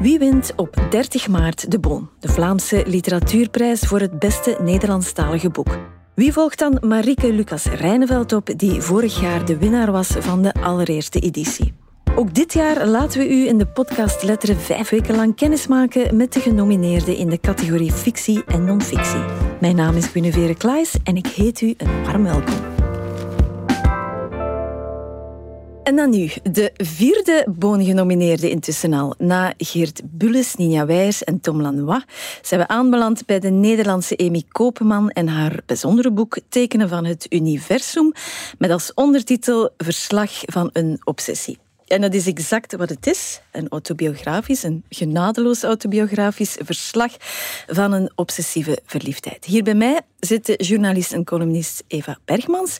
Wie wint op 30 maart de Boon, de Vlaamse literatuurprijs voor het beste Nederlandstalige boek? Wie volgt dan Marieke Lucas Rijneveld op, die vorig jaar de winnaar was van de allereerste editie? Ook dit jaar laten we u in de podcast Letteren vijf weken lang kennismaken met de genomineerden in de categorie fictie en non-fictie. Mijn naam is Guinevere Klaes en ik heet u een warm welkom. En dan nu, de vierde boongenomineerde intussen al. Na Geert Bulles, Nina Wijers en Tom Lanois zijn we aanbeland bij de Nederlandse Amy Kopeman en haar bijzondere boek Tekenen van het Universum, met als ondertitel Verslag van een obsessie. En dat is exact wat het is. Een autobiografisch, een genadeloos autobiografisch verslag van een obsessieve verliefdheid. Hier bij mij zitten journalist en columnist Eva Bergmans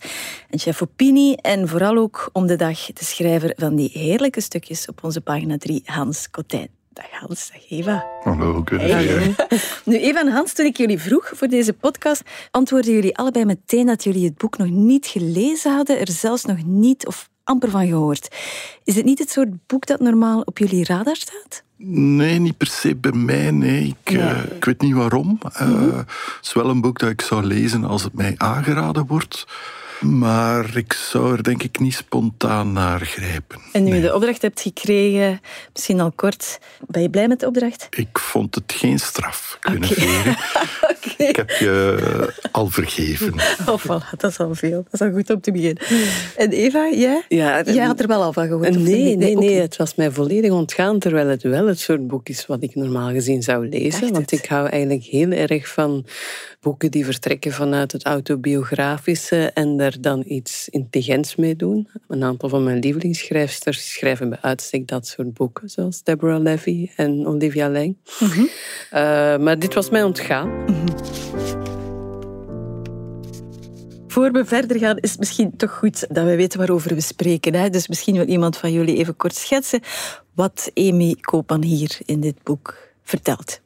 en chef opinie en vooral ook om de dag de schrijver van die heerlijke stukjes op onze pagina 3, Hans Kotijn. Dag Hans, dag Eva. Hallo, hey. Nu, Eva en Hans, toen ik jullie vroeg voor deze podcast, antwoordden jullie allebei meteen dat jullie het boek nog niet gelezen hadden, er zelfs nog niet of amper van gehoord. Is het niet het soort boek dat normaal op jullie radar staat? Nee, niet per se bij mij. Nee. Ik, uh, ik weet niet waarom. Uh, Het is wel een boek dat ik zou lezen als het mij aangeraden wordt. Maar ik zou er denk ik niet spontaan naar grijpen. En nu je de opdracht hebt gekregen, misschien al kort, ben je blij met de opdracht? Ik vond het geen straf kunnen okay. okay. Ik heb je al vergeven. Oh, voilà, dat is al veel. Dat is al goed om te beginnen. En Eva, jij? Ja, jij had er wel al van gehoord? Nee, nee, nee, het was mij volledig ontgaan, terwijl het wel het soort boek is wat ik normaal gezien zou lezen. Want ik hou eigenlijk heel erg van boeken die vertrekken vanuit het autobiografische en dan iets intelligents mee doen. Een aantal van mijn lievelingsschrijfsters schrijven bij uitstek dat soort boeken, zoals Deborah Levy en Olivia Lang. Mm -hmm. uh, maar dit was mij ontgaan. Mm -hmm. Voor we verder gaan, is het misschien toch goed dat we weten waarover we spreken. Hè? Dus misschien wil iemand van jullie even kort schetsen wat Amy Koopman hier in dit boek vertelt.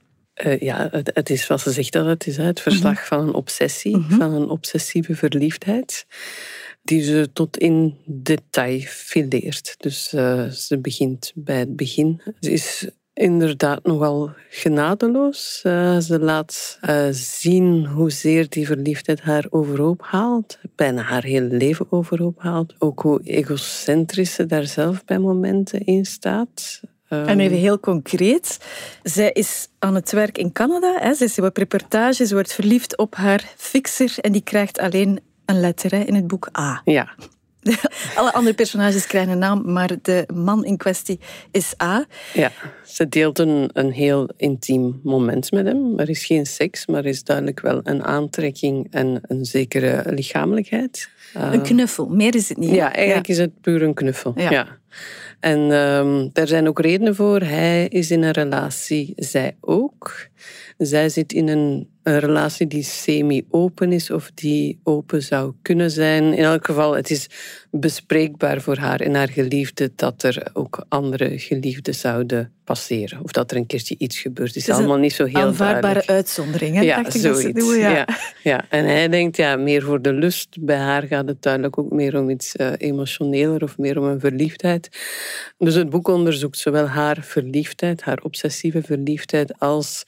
Uh, ja, het, het, is wat ze zegt dat het is. Hè? Het verslag mm -hmm. van een obsessie, mm -hmm. van een obsessieve verliefdheid. Die ze tot in detail fileert. Dus uh, ze begint bij het begin. Ze is inderdaad nogal genadeloos. Uh, ze laat zien hoezeer die verliefdheid haar overhoop haalt. Bijna haar hele leven overhoop haalt. Ook hoe egocentrisch ze daar zelf bij momenten in staat. En even heel concreet. Zij is aan het werk in Canada. Hè. Ze is op reportage. Ze wordt verliefd op haar fixer. En die krijgt alleen een letter hè, in het boek A. Ja. Alle andere personages krijgen een naam, maar de man in kwestie is A. Ja, ze deelt een, een heel intiem moment met hem. Er is geen seks, maar er is duidelijk wel een aantrekking en een zekere lichamelijkheid. Een knuffel, meer is het niet. Ja, eigenlijk ja. is het puur een knuffel. Ja. ja. En um, daar zijn ook redenen voor. Hij is in een relatie, zij ook. Zij zit in een, een relatie die semi-open is of die open zou kunnen zijn. In elk geval, het is bespreekbaar voor haar en haar geliefde dat er ook andere geliefden zouden passeren. Of dat er een keertje iets gebeurt. Het is, allemaal niet zo heel aanvaardbare duidelijk. uitzondering, hè? Ja, zoiets. dat ze doen, ja. Ja, ja. En hij denkt, ja, meer voor de lust. Bij haar gaat het duidelijk ook meer om iets uh, emotioneler of meer om een verliefdheid. Dus het boek onderzoekt zowel haar verliefdheid, haar obsessieve verliefdheid, als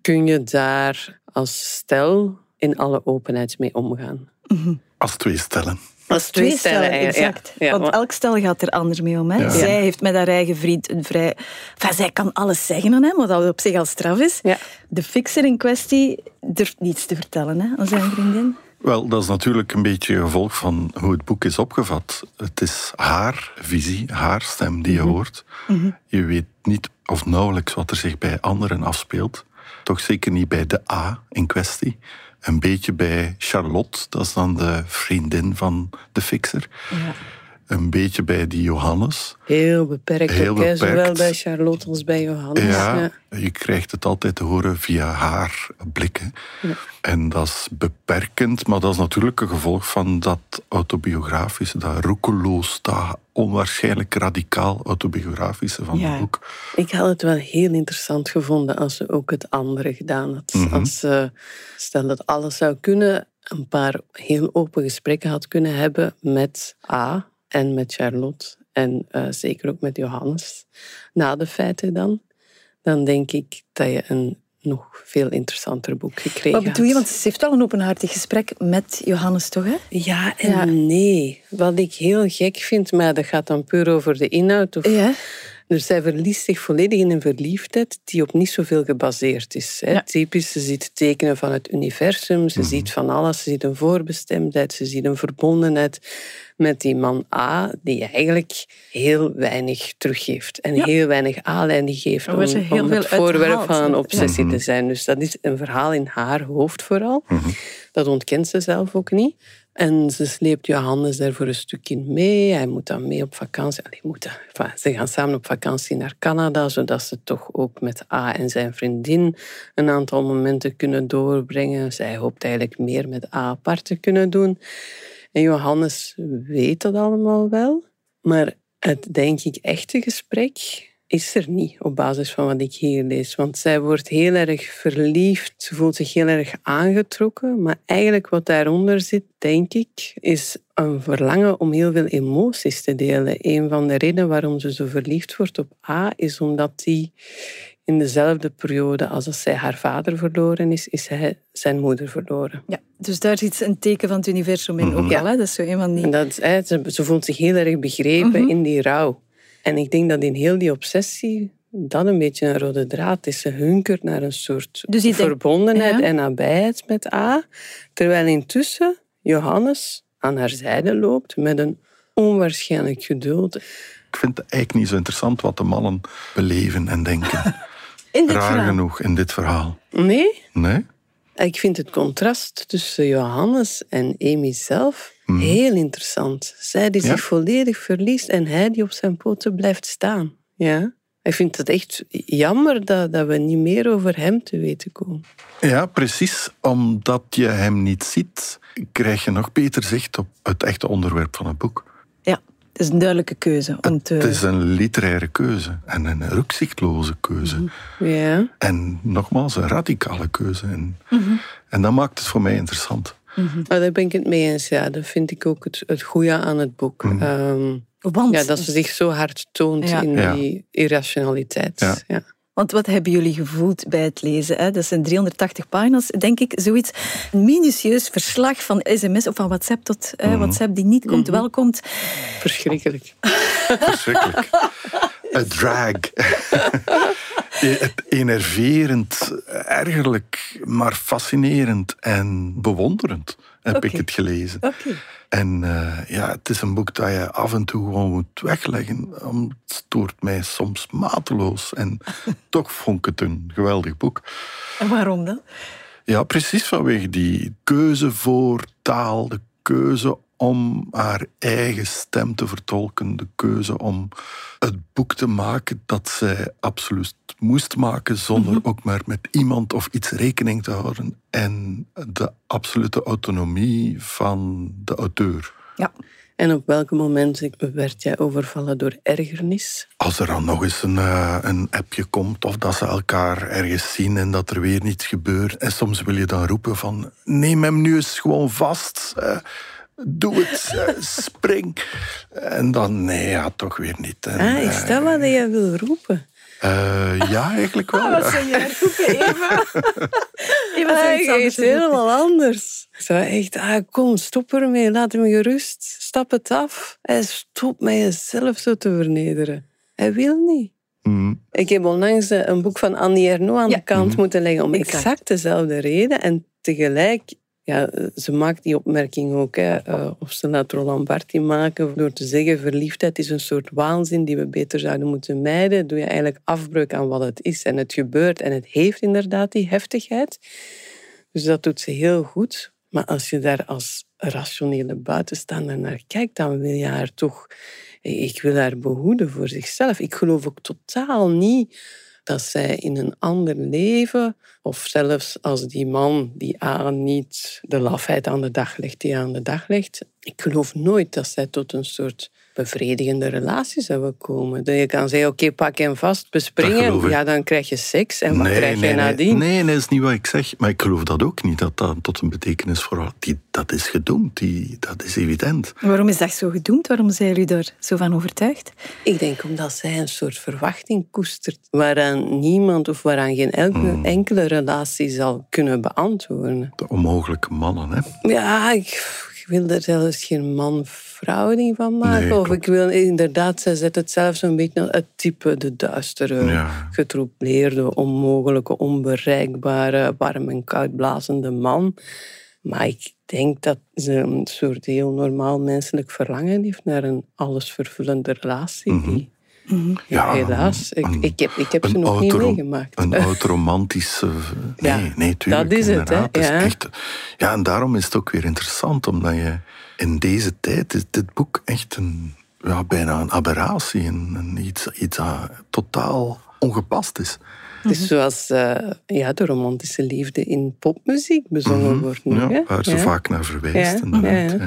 kun je daar als stel in alle openheid mee omgaan. Mm -hmm. Als twee stellen. Als twee, twee stellen, stellen exact. Ja, ja, Want elk stel gaat er anders mee om. Hè? Ja. Zij heeft met haar eigen vriend een vrij... Enfin, zij kan alles zeggen aan hem, wat op zich al straf is. De fixer in kwestie durft niets te vertellen hè, aan zijn vriendin. Wel, dat is natuurlijk een beetje gevolg van hoe het boek is opgevat. Het is haar visie, haar stem die je -hmm. hoort. Mm -hmm. Je weet niet of nauwelijks wat er zich bij anderen afspeelt. Toch zeker niet bij de A in kwestie. Een beetje bij Charlotte, dat is dan de vriendin van de fixer. Ja. Een beetje bij die Johannes. Heel beperkt, Heel ook, beperkt. zowel bij Charlotte als bij Johannes. Ja, ja, je krijgt het altijd te horen via haar blikken. Ja. En dat is beperkend, maar dat is natuurlijk een gevolg van dat autobiografische, dat roekeloos, dat onwaarschijnlijk radicaal autobiografische van ja. het boek. Ik had het wel heel interessant gevonden als ze ook het andere gedaan had. Mm -hmm. Als ze, stel dat alles zou kunnen, een paar heel open gesprekken had kunnen hebben met A en met Charlotte en uh, zeker ook met Johannes. Na de feiten dan. dan denk ik dat je een nog veel interessanter boek gekregen Wat bedoel je? Want ze heeft wel een openhartig gesprek met Johannes, toch? Hè? Ja en nee. Wat ik heel gek vind, maar dat gaat dan puur over de inhoud. Of... Ja. Dus zij verliest zich volledig in een verliefdheid die op niet zoveel gebaseerd is. Hè. Ja. Typisch, ze ziet tekenen van het universum, ze ziet van alles, ze ziet een voorbestemdheid, ze ziet een verbondenheid met die man A, die eigenlijk heel weinig teruggeeft en Ja. heel weinig aanleiding geeft om, het voorwerp van een obsessie te zijn. Dus dat is een verhaal in haar hoofd vooral. Dat ontkent ze zelf ook niet. En ze sleept Johannes daar voor een stukje mee. Hij moet dan mee op vakantie. Allee, moet dat. Enfin, ze gaan samen op vakantie naar Canada, zodat ze toch ook met A en zijn vriendin een aantal momenten kunnen doorbrengen. Zij hoopt eigenlijk meer met A apart te kunnen doen. En Johannes weet dat allemaal wel. Maar het, denk ik, echte gesprek is er niet op basis van wat ik hier lees. Want zij wordt heel erg verliefd, ze voelt zich heel erg aangetrokken. Maar eigenlijk wat daaronder zit, denk ik, is een verlangen om heel veel emoties te delen. Een van de redenen waarom ze zo verliefd wordt op A, is omdat hij in dezelfde periode als dat zij haar vader verloren is, is hij zijn moeder verloren. Ja, dus daar zit een teken van het universum in ook Ja. wel. Hè? Dat is zo een van die... En dat, hè, ze, ze voelt zich heel erg begrepen in die rouw. En ik denk dat in heel die obsessie dat een beetje een rode draad is. Ze hunkert naar een soort Dus verbondenheid ja. en nabijheid met A. Terwijl intussen Johannes aan haar zijde loopt met een onwaarschijnlijk geduld. Ik vind het eigenlijk niet zo interessant wat de mannen beleven en denken. in dit Raar verhaal. genoeg in dit verhaal. Nee, Nee? ik vind het contrast tussen Johannes en Amy zelf heel interessant. Zij die Mhm. Ja? zich volledig verliest en hij die op zijn poten blijft staan. Ja. Ik vind het echt jammer dat, dat we niet meer over hem te weten komen. Ja, precies. Omdat je hem niet ziet, krijg je nog beter zicht op het echte onderwerp van het boek. Het is een duidelijke keuze. Om te... Het is een literaire keuze en een rukzichtloze keuze. Ja. En nogmaals, een radicale keuze. En, Mhm. en dat maakt het voor mij interessant. Maar daar ben ik het mee eens. Ja. Dat vind ik ook het, het goede aan het boek. Ehm, Want, ja, dat ze zich zo hard toont Ja. in Ja. die irrationaliteit. Ja. Want wat hebben jullie gevoeld bij het lezen? Hè? Dat zijn 380 pagina's, denk ik. Zoiets. Een minutieus verslag van sms of van WhatsApp tot hè, WhatsApp die niet komt, wel komt. Verschrikkelijk. Verschrikkelijk. Een drag. Het enerverend, ergerlijk, maar fascinerend en bewonderend heb ik het gelezen. Oké. En eh, ja, het is een boek dat je af en toe gewoon moet wegleggen. Het stoort mij soms mateloos. En toch vond ik het een geweldig boek. En waarom dan? Ja, precies vanwege die keuze voor taal, de keuze om haar eigen stem te vertolken, de keuze om het boek te maken dat zij absoluut moest maken, zonder ook maar met iemand of iets rekening te houden. En de absolute autonomie van de auteur. Ja. En op welke momenten werd jij overvallen door ergernis? Als er dan nog eens een, eh, een appje komt of dat ze elkaar ergens zien en dat er weer niets gebeurt. En soms wil je dan roepen van neem hem nu eens gewoon vast. eh, doe het, eh, spring. En dan nee, ja, toch weer niet. En, Ah, is dat wat jij wil roepen? eh, ja, eigenlijk wel. ja. zou jij roepen, Eva? Eva Ah, is roepen. helemaal anders. Ik zou echt, ah, kom, stop ermee, laat hem gerust, stap het af. Hij stopt met jezelf zo te vernederen. Hij wil niet. Mm, Ik heb onlangs eh, een boek van Annie Ernaux aan Ja. de kant moeten leggen om Exact. exact. dezelfde reden. En tegelijk, ja, ze maakt die opmerking ook, hè, eh, of ze laat Roland Barthes maken, door te zeggen verliefdheid is een soort waanzin die we beter zouden moeten mijden. Doe je eigenlijk afbreuk aan wat het is. En het gebeurt en het heeft inderdaad die heftigheid. Dus dat doet ze heel goed. Maar als je daar als rationele buitenstaander naar kijkt, dan wil je haar toch... Ik wil haar behoeden voor zichzelf. Ik geloof ook totaal niet dat zij in een ander leven, of zelfs als die man die aan niet de lafheid aan de dag legt die aan de dag legt, ik geloof nooit dat zij tot een soort bevredigende relatie zou komen. Dat je kan zeggen, oké, pak hem vast, bespringen, ja, dan krijg je seks. En wat krijg nee, je nadien? Nee, nee, dat is niet wat ik zeg. Maar ik geloof dat ook niet, dat dat tot een betekenis voor... Die, dat is gedoemd, die, dat is evident. Waarom is dat zo gedoemd? Waarom zijn jullie daar zo van overtuigd? Ik denk omdat zij een soort verwachting koestert, waaraan niemand of waaraan geen enkele, enkele relatie zal kunnen beantwoorden. De onmogelijke mannen, hè? Ja, ik, ik wil er zelfs geen man-vrouw ding van maken. Nee, of ik wil inderdaad, zij zet het zelfs een beetje het type, de duistere, Ja. getroubleerde, onmogelijke, onbereikbare, warm en koud blazende man. Maar ik denk dat ze een soort heel normaal menselijk verlangen heeft naar een allesvervullende relatie. die, ja, Ja, helaas. Ik, een- ik heb, ik heb ze nog niet meegemaakt. Een oud-romantische... Nee, Ja, nee, tuurlijk. dat is het, hè. Dat is ja. echt, ja, en daarom is het ook weer interessant, omdat je in deze tijd is dit boek echt een, ja, bijna een aberratie. Een, een iets, iets dat totaal ongepast is. Het is zoals eh, ja, de romantische liefde in popmuziek bezongen wordt nu. Mhm. Ja, hè? waar ze ja. vaak naar verwijst. Ja, ja, Ja,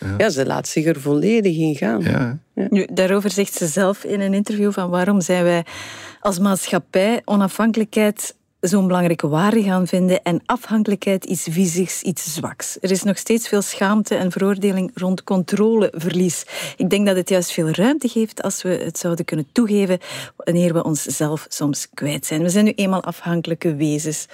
ja. Ja, ze laat zich er volledig in gaan. Ja. Nu, daarover zegt ze zelf in een interview van waarom zijn wij als maatschappij onafhankelijkheid zo'n belangrijke waarde gaan vinden en afhankelijkheid iets viezigs, iets zwaks. Er is nog steeds veel schaamte en veroordeling rond controleverlies. Ik denk dat het juist veel ruimte geeft als we het zouden kunnen toegeven wanneer we onszelf soms kwijt zijn. We zijn nu eenmaal afhankelijke wezens.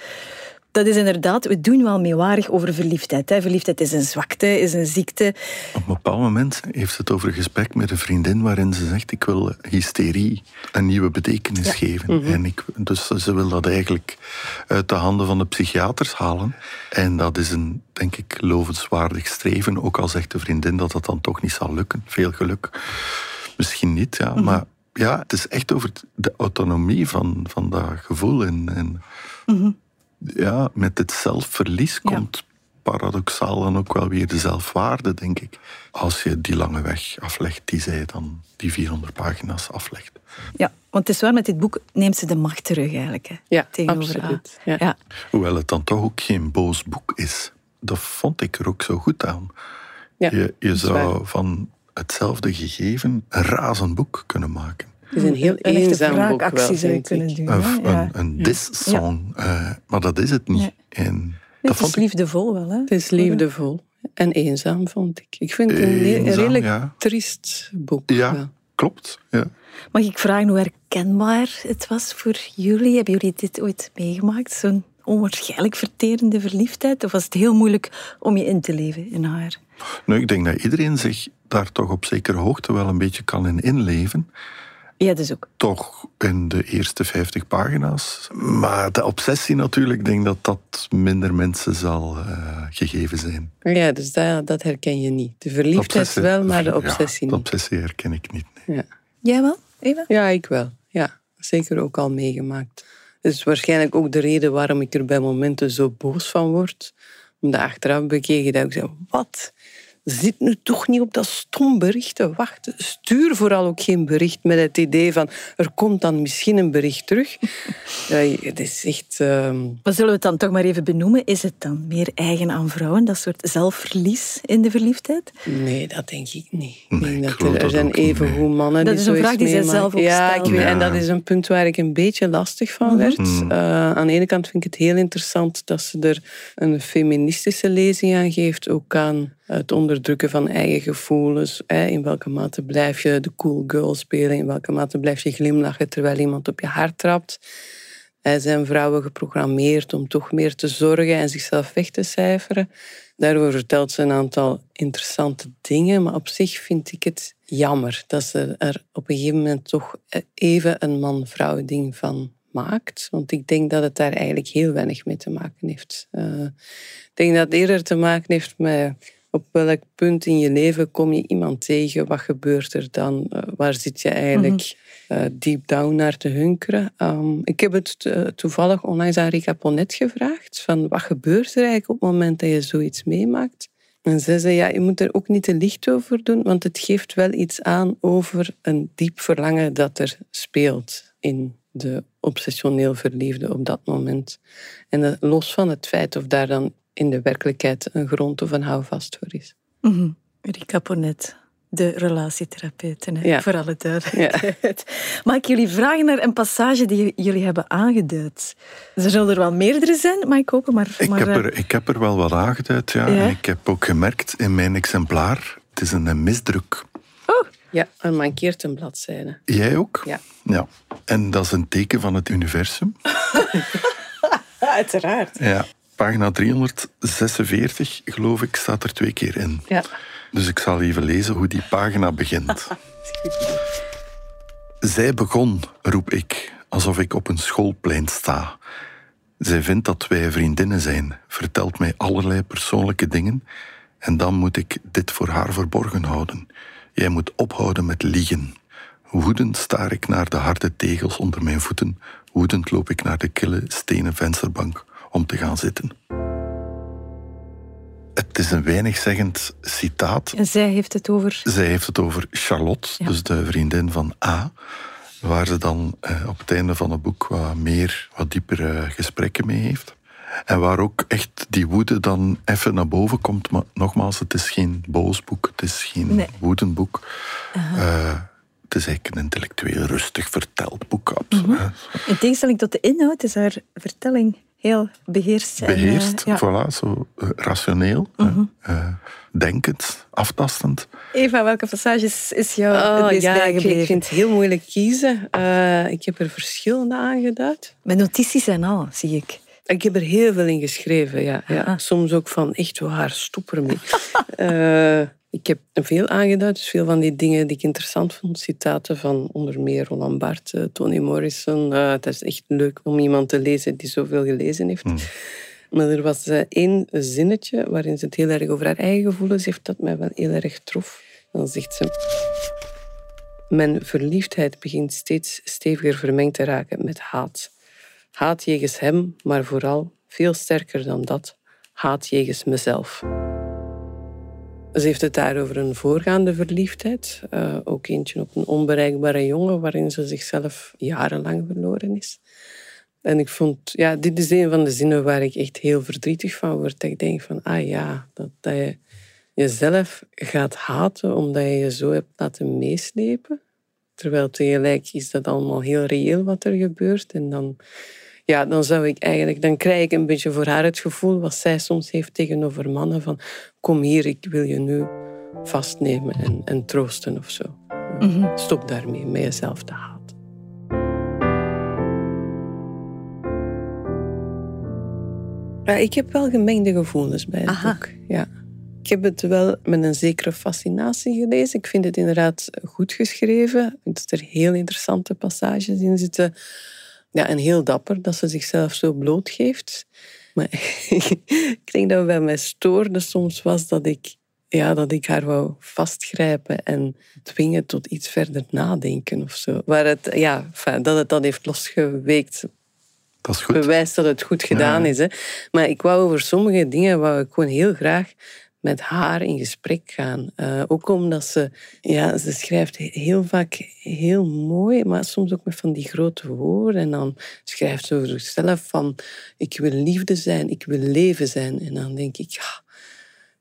Dat is inderdaad, we doen wel meewarig over verliefdheid. Hè. Verliefdheid is een zwakte, is een ziekte. Op een bepaald moment heeft ze het over een gesprek met een vriendin waarin ze zegt ik wil hysterie een nieuwe betekenis geven. en ik, dus ze wil dat eigenlijk uit de handen van de psychiaters halen. En dat is een, denk ik, lovenswaardig streven. Ook al zegt de vriendin dat dat dan toch niet zal lukken. Veel geluk. Misschien niet, ja. Maar ja, het is echt over de autonomie van, van dat gevoel. En, en ja, met het zelfverlies Ja. komt paradoxaal dan ook wel weer de zelfwaarde, denk ik. Als je die lange weg aflegt die zij dan, die 400 pagina's aflegt. Ja, want het is waar, met dit boek neemt ze de macht terug eigenlijk. Hè, Ja, tegenover absoluut. Ja. Ja. Hoewel het dan toch ook geen boos boek is. Dat vond ik er ook zo goed aan. Ja, je zou waar. van hetzelfde gegeven een razend boek kunnen maken. Het is een heel Een echte eenzaam boek wel, wraakactie zou je kunnen ik. doen. Een, hè, ja. een, een diss-song. eh, maar dat is het niet. En Nee, dat het is vond ik liefdevol wel, hè? Het is liefdevol en eenzaam, vond ik. Ik vind het een, Eenzaam, redelijk ja. triest boek. Ja, wel. klopt. Ja. Mag ik vragen hoe herkenbaar het was voor jullie? Hebben jullie dit ooit meegemaakt? Zo'n onwaarschijnlijk verterende verliefdheid? Of was het heel moeilijk om je in te leven in haar? Nou, ik denk dat iedereen zich daar toch op zekere hoogte wel een beetje kan in inleven. Ja, dus ook. Toch in de eerste 50 pagina's. Maar de obsessie natuurlijk, ik denk dat dat minder mensen zal eh, gegeven zijn. Ja, dus dat, dat herken je niet. De verliefdheid Obsessie- wel, maar de ja, obsessie De niet. obsessie herken ik niet. nee. Ja. Jij wel, Eva? ja, ik wel. Ja, zeker ook al meegemaakt. Dat is waarschijnlijk ook de reden waarom ik er bij momenten zo boos van word. Omdat achteraf bekeken dat ik zeg, wat? Zit nu toch niet op dat stom bericht te wachten. Stuur vooral ook geen bericht met het idee van er komt dan misschien een bericht terug. Ja, het is echt... ehm, Maar zullen we het dan toch maar even benoemen? Is het dan meer eigen aan vrouwen, dat soort zelfverlies in de verliefdheid? Nee, dat denk ik niet. Ik Nee, denk ik dat er, er dat zijn ook niet, even nee. hoe mannen Dat die is een vraag die zij zelf ook Ja, ik weet, en Ja. dat is een punt waar ik een beetje lastig van werd. Eh, aan de ene kant vind ik het heel interessant dat ze er een feministische lezing aan geeft, ook aan het onderdrukken van eigen gevoelens. Hè. In welke mate blijf je de cool girl spelen? In welke mate blijf je glimlachen terwijl iemand op je hart trapt? Zijn vrouwen geprogrammeerd om toch meer te zorgen en zichzelf weg te cijferen? Daarover vertelt ze een aantal interessante dingen, maar op zich vind ik het jammer dat ze er op een gegeven moment toch even een man-vrouw ding van maakt. Want ik denk dat het daar eigenlijk heel weinig mee te maken heeft. Eh, ik denk dat het eerder te maken heeft met op welk punt in je leven kom je iemand tegen, wat gebeurt er dan, Eh, waar zit je eigenlijk eh, deep down naar te hunkeren. Um, ik heb het eh, toevallig onlangs aan Rika Ponet gevraagd, van wat gebeurt er eigenlijk op het moment dat je zoiets meemaakt? En zij zei, ja, je moet er ook niet te licht over doen, want het geeft wel iets aan over een diep verlangen dat er speelt in de obsessioneel verliefde op dat moment. En los van het feit of daar dan in de werkelijkheid een grond of een houvast voor is. Mhm. Rika Ponet. de relatietherapeuten, voor alle duidelijkheid. Mag ik jullie vragen naar een passage die jullie hebben aangeduid? Er zullen er wel meerdere zijn, maar ik hoop maar... Ik, maar, heb, eh, er, ik heb er wel wat aangeduid, ja. En ik heb ook gemerkt in mijn exemplaar, het is een misdruk. Oh. Ja, er mankeert een bladzijde. Jij ook? Ja. ja. En dat is een teken van het universum. Uiteraard. Ja. Pagina 346, geloof ik, staat er twee keer in. Ja. Dus ik zal even lezen hoe die pagina begint. Zij begon, roep ik, alsof ik op een schoolplein sta. Zij vindt dat wij vriendinnen zijn, vertelt mij allerlei persoonlijke dingen en dan moet ik dit voor haar verborgen houden. Jij moet ophouden met liegen. Woedend staar ik naar de harde tegels onder mijn voeten. Woedend loop ik naar de kille stenen vensterbank om te gaan zitten. Het is een weinigzeggend citaat. En zij heeft het over... Zij heeft het over Charlotte, dus de vriendin van A. Waar ze dan eh, op het einde van het boek wat meer, wat diepere gesprekken mee heeft. En waar ook echt die woede dan even naar boven komt. Maar nogmaals, het is geen boos boek, het is geen Nee. woedend boek. Eh, het is eigenlijk een intellectueel rustig verteld boek. absoluut. In tegenstelling tot de inhoud is haar vertelling heel beheerst. en, eh, Beheerst, ja. voilà, zo eh, rationeel, eh, eh, denkend, aftastend. Eva, welke passages is jou het Oh, meest ja, ik, bijgebleven? ik vind het heel moeilijk kiezen. Eh, ik heb er verschillende aangeduid. Met notities en al, zie ik. Ik heb er heel veel in geschreven, ja. ja. Ah. Soms ook van, echt waar, stop ermee. Ik heb veel aangeduid, dus veel van die dingen die ik interessant vond. Citaten van onder meer Roland Barthes, eh, Toni Morrison. Eh, het is echt leuk om iemand te lezen die zoveel gelezen heeft. Maar er was eh, één zinnetje waarin ze het heel erg over haar eigen gevoelens heeft, dat mij wel heel erg trof. Dan zegt ze... Mijn verliefdheid begint steeds steviger vermengd te raken met haat. Haat jegens hem, maar vooral, veel sterker dan dat, haat jegens mezelf. Ze heeft het daar over een voorgaande verliefdheid. eh, ook eentje op een onbereikbare jongen, waarin ze zichzelf jarenlang verloren is. En ik vond, ja, dit is een van de zinnen waar ik echt heel verdrietig van word. Ik denk van, ah ja, dat, dat je jezelf gaat haten omdat je je zo hebt laten meeslepen. Terwijl tegelijk is dat allemaal heel reëel wat er gebeurt. En dan, ja, dan zou ik eigenlijk, dan krijg ik een beetje voor haar het gevoel wat zij soms heeft tegenover mannen van kom hier, ik wil je nu vastnemen en, en troosten of zo. Stop daarmee, met jezelf te haten. Ja, ik heb wel gemengde gevoelens bij het Aha. boek. Ja. Ik heb het wel met een zekere fascinatie gelezen. Ik vind het inderdaad goed geschreven. Dat er heel interessante passages in zitten. Ja, en heel dapper dat ze zichzelf zo blootgeeft. Maar ik denk dat bij mij stoorde soms was dat ik, ja, dat ik haar wou vastgrijpen en dwingen tot iets verder nadenken of zo. Waar het, ja, dat het dat heeft losgeweekt Dat is goed. bewijst dat het goed gedaan Ja. is. Hè. Maar ik wou over sommige dingen wou ik gewoon heel graag met haar in gesprek gaan. Eh, ook omdat ze, ja, ze schrijft heel vaak heel mooi, maar soms ook met van die grote woorden. En dan schrijft ze over zichzelf van, ik wil liefde zijn, ik wil leven zijn. En dan denk ik, ja,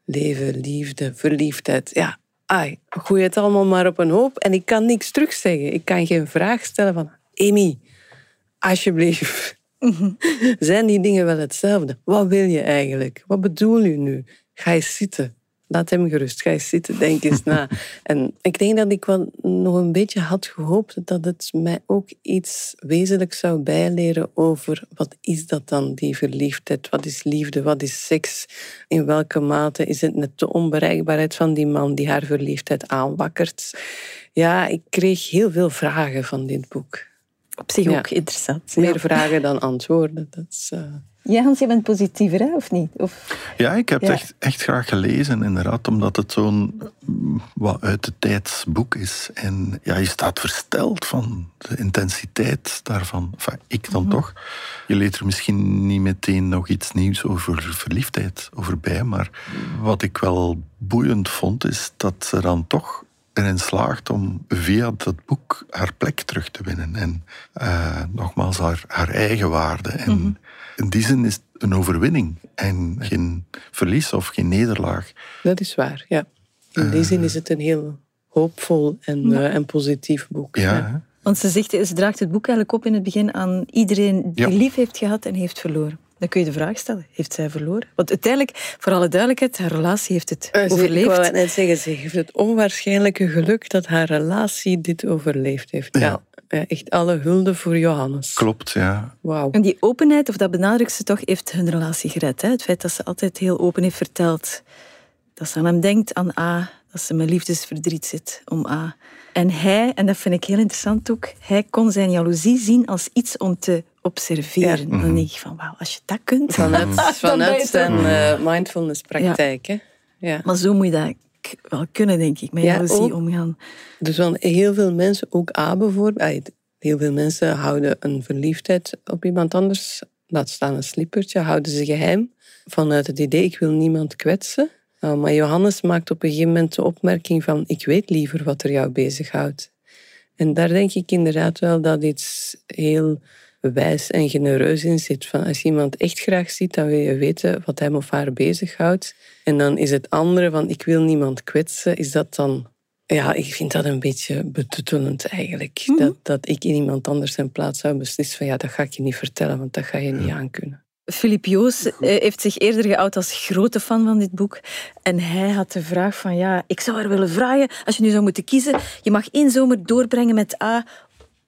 leven, liefde, verliefdheid. Ja, ai, gooi het allemaal maar op een hoop. En ik kan niks terugzeggen. Ik kan geen vraag stellen van, Amy, alsjeblieft. Zijn die dingen wel hetzelfde? Wat wil je eigenlijk? Wat bedoel je nu? Ga eens zitten. Laat hem gerust. Ga eens zitten. Denk eens na. En ik denk dat ik wel nog een beetje had gehoopt dat het mij ook iets wezenlijks zou bijleren over wat is dat dan, die verliefdheid? Wat is liefde? Wat is seks? In welke mate is het net de onbereikbaarheid van die man die haar verliefdheid aanwakkert? Ja, ik kreeg heel veel vragen van dit boek. Op zich Ja. ook interessant. Meer Ja. vragen dan antwoorden. Dat is, eh, Ja, Hans, je bent positiever, hè? of niet? Of... Ja, ik heb het echt, echt graag gelezen, inderdaad, omdat het zo'n mm, wat uit de tijds boek is. En ja, je staat versteld van de intensiteit daarvan. Enfin, ik dan toch. Je leert er misschien niet meteen nog iets nieuws over verliefdheid over bij, maar wat ik wel boeiend vond, is dat ze dan toch erin slaagt om via dat boek haar plek terug te winnen. En eh, nogmaals, haar, haar eigen waarde. En in die zin is het een overwinning en geen verlies of geen nederlaag. dat is waar, ja. In die zin is het een heel hoopvol en, eh, en positief boek. Ja, Want ze, zegt, ze draagt het boek eigenlijk op in het begin aan iedereen die Ja. lief heeft gehad en heeft verloren. Dan kun je de vraag stellen, heeft zij verloren? Want uiteindelijk, voor alle duidelijkheid, haar relatie heeft het Eh, ze- overleefd. Ik wou net zeggen, ze heeft het onwaarschijnlijke geluk dat haar relatie dit overleefd heeft. Ja. Ja. Ja, echt alle hulde voor Johannes. klopt, ja. Wauw. En die openheid, of dat benadrukt ze toch, heeft hun relatie gered. Hè? Het feit dat ze altijd heel open heeft verteld dat ze aan hem denkt, aan A, dat ze met liefdesverdriet zit om A. En hij, en dat vind ik heel interessant ook, hij kon zijn jaloezie zien als iets om te observeren. Dan denk ik van, wauw, als je dat kunt... Vanuit, vanuit zijn eh, mindfulness praktijk. Hè? Ja. Maar zo moet je dat wel kunnen, denk ik, met Ja, jaloezie omgaan. Dus van heel veel mensen, ook A bijvoorbeeld, heel veel mensen houden een verliefdheid op iemand anders, laat staan een slippertje, houden ze geheim vanuit het idee ik wil niemand kwetsen. Nou, maar Johannes maakt op een gegeven moment de opmerking van ik weet liever wat er jou bezighoudt. En daar denk ik inderdaad wel dat iets heel wijs en genereus in zit. Van als je iemand echt graag ziet, dan wil je weten wat hem of haar bezighoudt. En dan is het andere van ik wil niemand kwetsen, is dat dan ja, ik vind dat een beetje betuttelend eigenlijk. dat, dat ik in iemand anders zijn plaats zou beslissen van ja, dat ga ik je niet vertellen, want dat ga je niet aankunnen. Philippe Joos eh, heeft zich eerder geout als grote fan van dit boek. En hij had de vraag van, ja, ik zou haar willen vragen, als je nu zou moeten kiezen, je mag één zomer doorbrengen met A,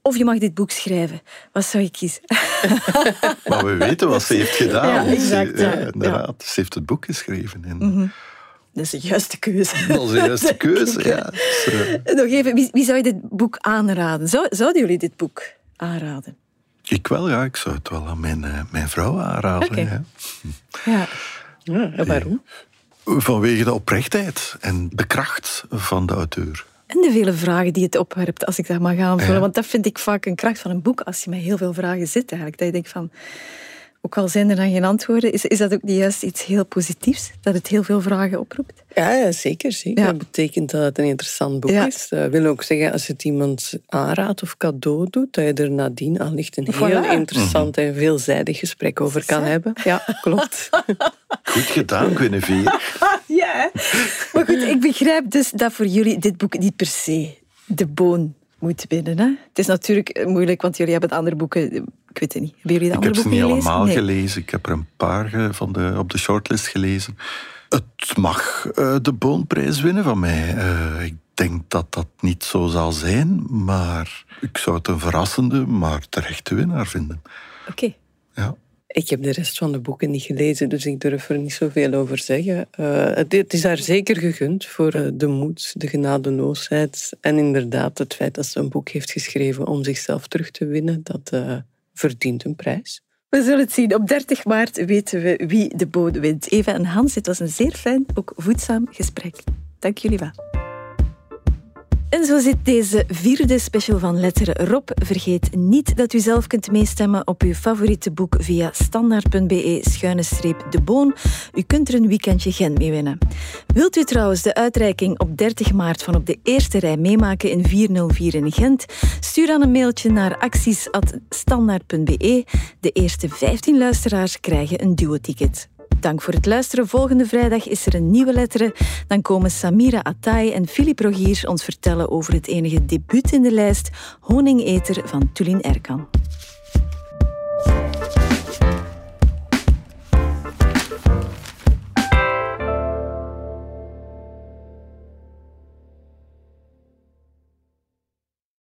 of je mag dit boek schrijven. Wat zou je kiezen? Maar we weten wat ze heeft gedaan. Ja, exact, ja. inderdaad. Ze heeft het boek geschreven. En Dat is de juiste keuze. Dat is de juiste keuze, ja. Eh, Nog even, wie, wie zou je dit boek aanraden? Zou, zouden jullie dit boek aanraden? Ik wel, ja. Ik zou het wel aan mijn, eh, mijn vrouw aanraden. Ja. Ja. Ja, en waarom? Vanwege de oprechtheid en de kracht van de auteur. En de vele vragen die het opwerpt, als ik dat mag aanvullen. Ja. Want dat vind ik vaak een kracht van een boek, als je met heel veel vragen zit eigenlijk. Dat je denkt van, ook al zijn er dan geen antwoorden, is, is dat ook niet juist iets heel positiefs? Dat het heel veel vragen oproept? Ja, ja, zeker. zeker. Ja. Dat betekent dat het een interessant boek Ja. is. Dat wil ook zeggen, als het iemand aanraadt of cadeau doet, dat je er nadien allicht een heel Voilà. interessant en veelzijdig gesprek over kan hebben. Ja, klopt. Goed gedaan, Guinevere. Ja. Maar goed, ik begrijp dus dat voor jullie dit boek niet per se de boon moet winnen. Hè? Het is natuurlijk moeilijk, want jullie hebben andere boeken... Ik weet het niet. Hebben jullie de Ik andere heb ze boeken niet allemaal Nee. gelezen. Ik heb er een paar eh, van de, op de shortlist gelezen. Het mag eh, de Boonprijs winnen van mij. Eh, ik denk dat dat niet zo zal zijn, maar ik zou het een verrassende, maar terechte winnaar vinden. Oké. Ja. Ik heb de rest van de boeken niet gelezen, dus ik durf er niet zoveel over zeggen. Eh, het, is haar zeker gegund voor eh, de moed, de genadeloosheid en inderdaad het feit dat ze een boek heeft geschreven om zichzelf terug te winnen. Dat eh, verdient een prijs. We zullen het zien. Op 30 maart weten we wie de boon wint. Eva en Hans, het was een zeer fijn, ook voedzaam gesprek. Dank jullie wel. En zo zit deze vierde special van Letteren Rob. Vergeet niet dat u zelf kunt meestemmen op uw favoriete boek via standaard.be de boon. U kunt er een weekendje Gent mee winnen. Wilt u trouwens de uitreiking op 30 maart van op de eerste rij meemaken in 404 in Gent? Stuur dan een mailtje naar acties.standaard.be. De eerste 15 luisteraars krijgen een duo-ticket. Dank voor het luisteren. Volgende vrijdag is er een nieuwe letteren. Dan komen Samira Attai en Philippe Rogier ons vertellen over het enige debuut in de lijst, Honingeter van Tulin Erkan.